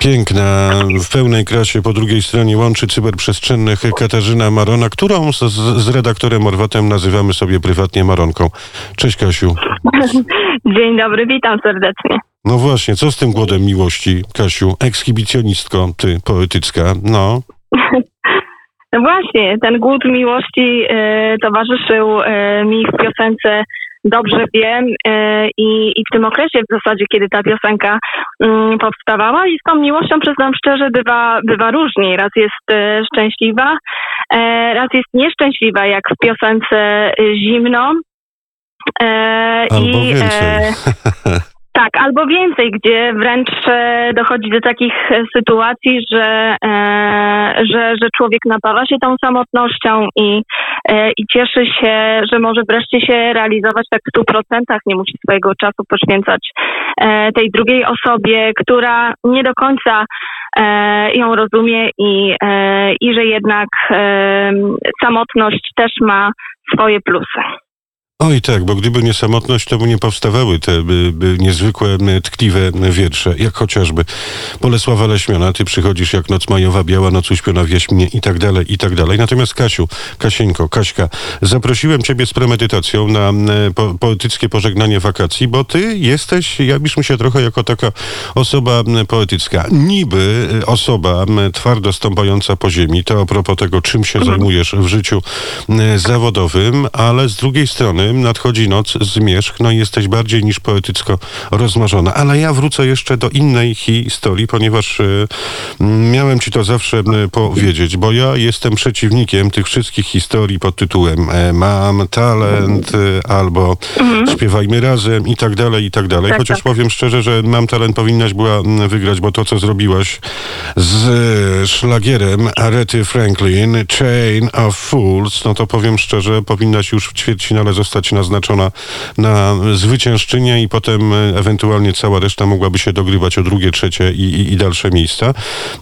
Piękna, w pełnej krasie po drugiej stronie łączy cyberprzestrzennych Katarzyna Marona, którą z, z redaktorem Orwatem nazywamy sobie prywatnie Maronką. Cześć Kasiu. Dzień dobry, witam serdecznie. No właśnie, co z tym głodem miłości, Kasiu? Ekshibicjonistko, ty, poetycka, no. No właśnie, ten głód miłości e, towarzyszył e, mi w piosence Dobrze wiem e, i, i w tym okresie w zasadzie, kiedy ta piosenka mm, powstawała i z tą miłością przyznam szczerze bywa, bywa różnie. Raz jest e, szczęśliwa, e, raz jest nieszczęśliwa, jak w piosence Zimno. Albo więcej. E, tak, albo więcej, gdzie wręcz e, dochodzi do takich e, sytuacji, że, e, że, że człowiek napawa się tą samotnością i, i cieszy się, że może wreszcie się realizować tak w stu procentach, nie musi swojego czasu poświęcać tej drugiej osobie, która nie do końca ją rozumie i, i że jednak samotność też ma swoje plusy. Oj tak, bo gdyby nie samotność, to by nie powstawały te by, by niezwykłe, tkliwe wiersze, jak chociażby Bolesława Leśmiana, ty przychodzisz jak noc majowa, biała noc uśpiona w jaśminie i tak dalej, i tak dalej. Natomiast Kasiu, Kasieńko, Kaśka, zaprosiłem ciebie z premedytacją na po, poetyckie pożegnanie wakacji, bo ty jesteś, jawisz mi się trochę jako taka osoba poetycka. Niby y, osoba twardo stąpająca po ziemi, to a propos tego, czym się zajmujesz w życiu zawodowym, ale z drugiej strony nadchodzi noc, zmierzch, no i jesteś bardziej niż poetycko rozmarzona. Ale ja wrócę jeszcze do innej historii, ponieważ y, miałem ci to zawsze y, powiedzieć, bo ja jestem przeciwnikiem tych wszystkich historii pod tytułem e, mam talent y, albo śpiewajmy razem i tak dalej, i tak dalej. Tak, Chociaż tak. powiem szczerze, że mam talent powinnaś była wygrać, bo to, co zrobiłaś z szlagierem Arety Franklin, Chain of Fools, no to powiem szczerze, powinnaś już w ćwierćfinale zostać naznaczona na zwyciężczynię i potem e, ewentualnie cała reszta mogłaby się dogrywać o drugie, trzecie i, i, i dalsze miejsca.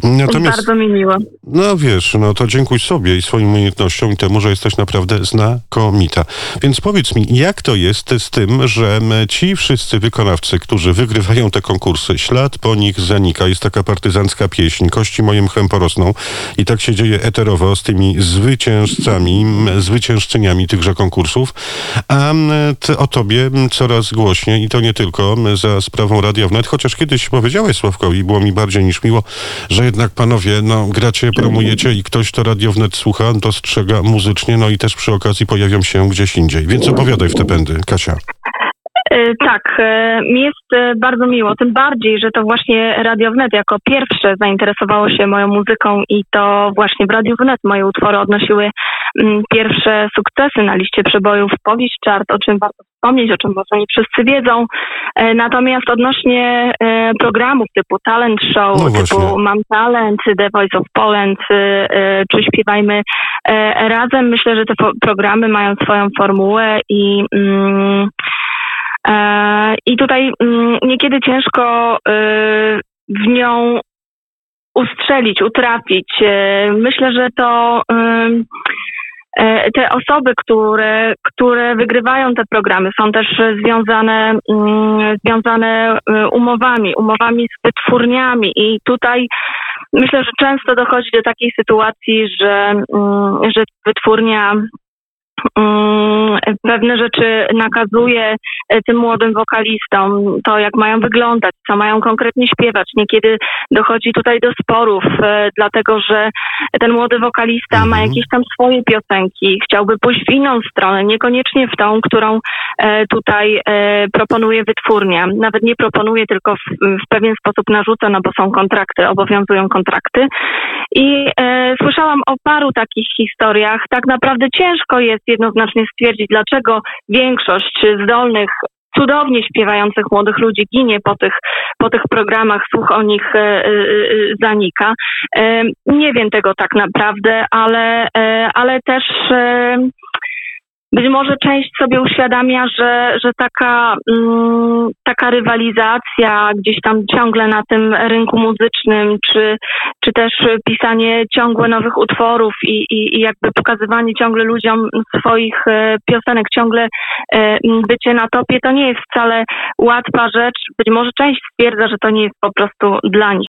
Natomiast, Bardzo mi miło. no wiesz, no to dziękuj sobie i swoim umiejętnościom i temu, że jesteś naprawdę znakomita. Więc powiedz mi, jak to jest z tym, że ci wszyscy wykonawcy, którzy wygrywają te konkursy, ślad po nich zanika. Jest taka partyzancka pieśń, kości moje mchem porosną i tak się dzieje eterowo z tymi zwyciężcami, m, zwyciężczyniami tychże konkursów, a o tobie coraz głośniej i to nie tylko za sprawą Radia Wnet, chociaż kiedyś powiedziałeś Sławkowi, było mi bardziej niż miło, że jednak panowie, no gracie, promujecie i ktoś to Radio Wnet słucha, dostrzega muzycznie, no i też przy okazji pojawią się gdzieś indziej. Więc opowiadaj w te pędy, Kasia. E, Tak, e, mi jest e, bardzo miło, tym bardziej, że to właśnie Radio Wnet jako pierwsze zainteresowało się moją muzyką i to właśnie w Radiu Wnet moje utwory odnosiły pierwsze sukcesy na liście przebojów Powieść Chart, o czym warto wspomnieć, o czym może nie wszyscy wiedzą. E, Natomiast odnośnie e, programów typu Talent Show, No typu Mam Talent, The Voice of Poland, e, czy Śpiewajmy Razem, myślę, że te programy mają swoją formułę i mm, I tutaj mm, niekiedy ciężko w nią ustrzelić, utrafić. Myślę, że to te osoby, które, które wygrywają te programy, są też związane, mm, związane y, umowami, umowami z wytwórniami. I tutaj myślę, że często dochodzi do takiej sytuacji, że, mm, że wytwórnia pewne rzeczy nakazuje e, tym młodym wokalistom, to jak mają wyglądać, co mają konkretnie śpiewać. Niekiedy dochodzi tutaj do sporów, e, dlatego że ten młody wokalista ma Mhm. jakieś tam swoje piosenki, chciałby pójść w inną stronę, niekoniecznie w tą, którą e, tutaj proponuje wytwórnia. Nawet nie proponuje, tylko w, w pewien sposób narzuca, no bo są kontrakty, obowiązują kontrakty. I e, słyszałam o paru takich historiach. Tak naprawdę ciężko jest jednoznacznie stwierdzić, dlaczego większość zdolnych, cudownie śpiewających młodych ludzi ginie po tych, po tych programach, słuch o nich e, e, e, zanika. Nie wiem tego tak naprawdę, ale, ale też. Być może część sobie uświadamia, że, że taka, mm, taka rywalizacja gdzieś tam ciągle na tym rynku muzycznym, czy, czy też pisanie ciągłe nowych utworów i, i, i jakby pokazywanie ciągle ludziom swoich e, piosenek, ciągle e, bycie na topie, to nie jest wcale łatwa rzecz. Być może część stwierdza, że to nie jest po prostu dla nich.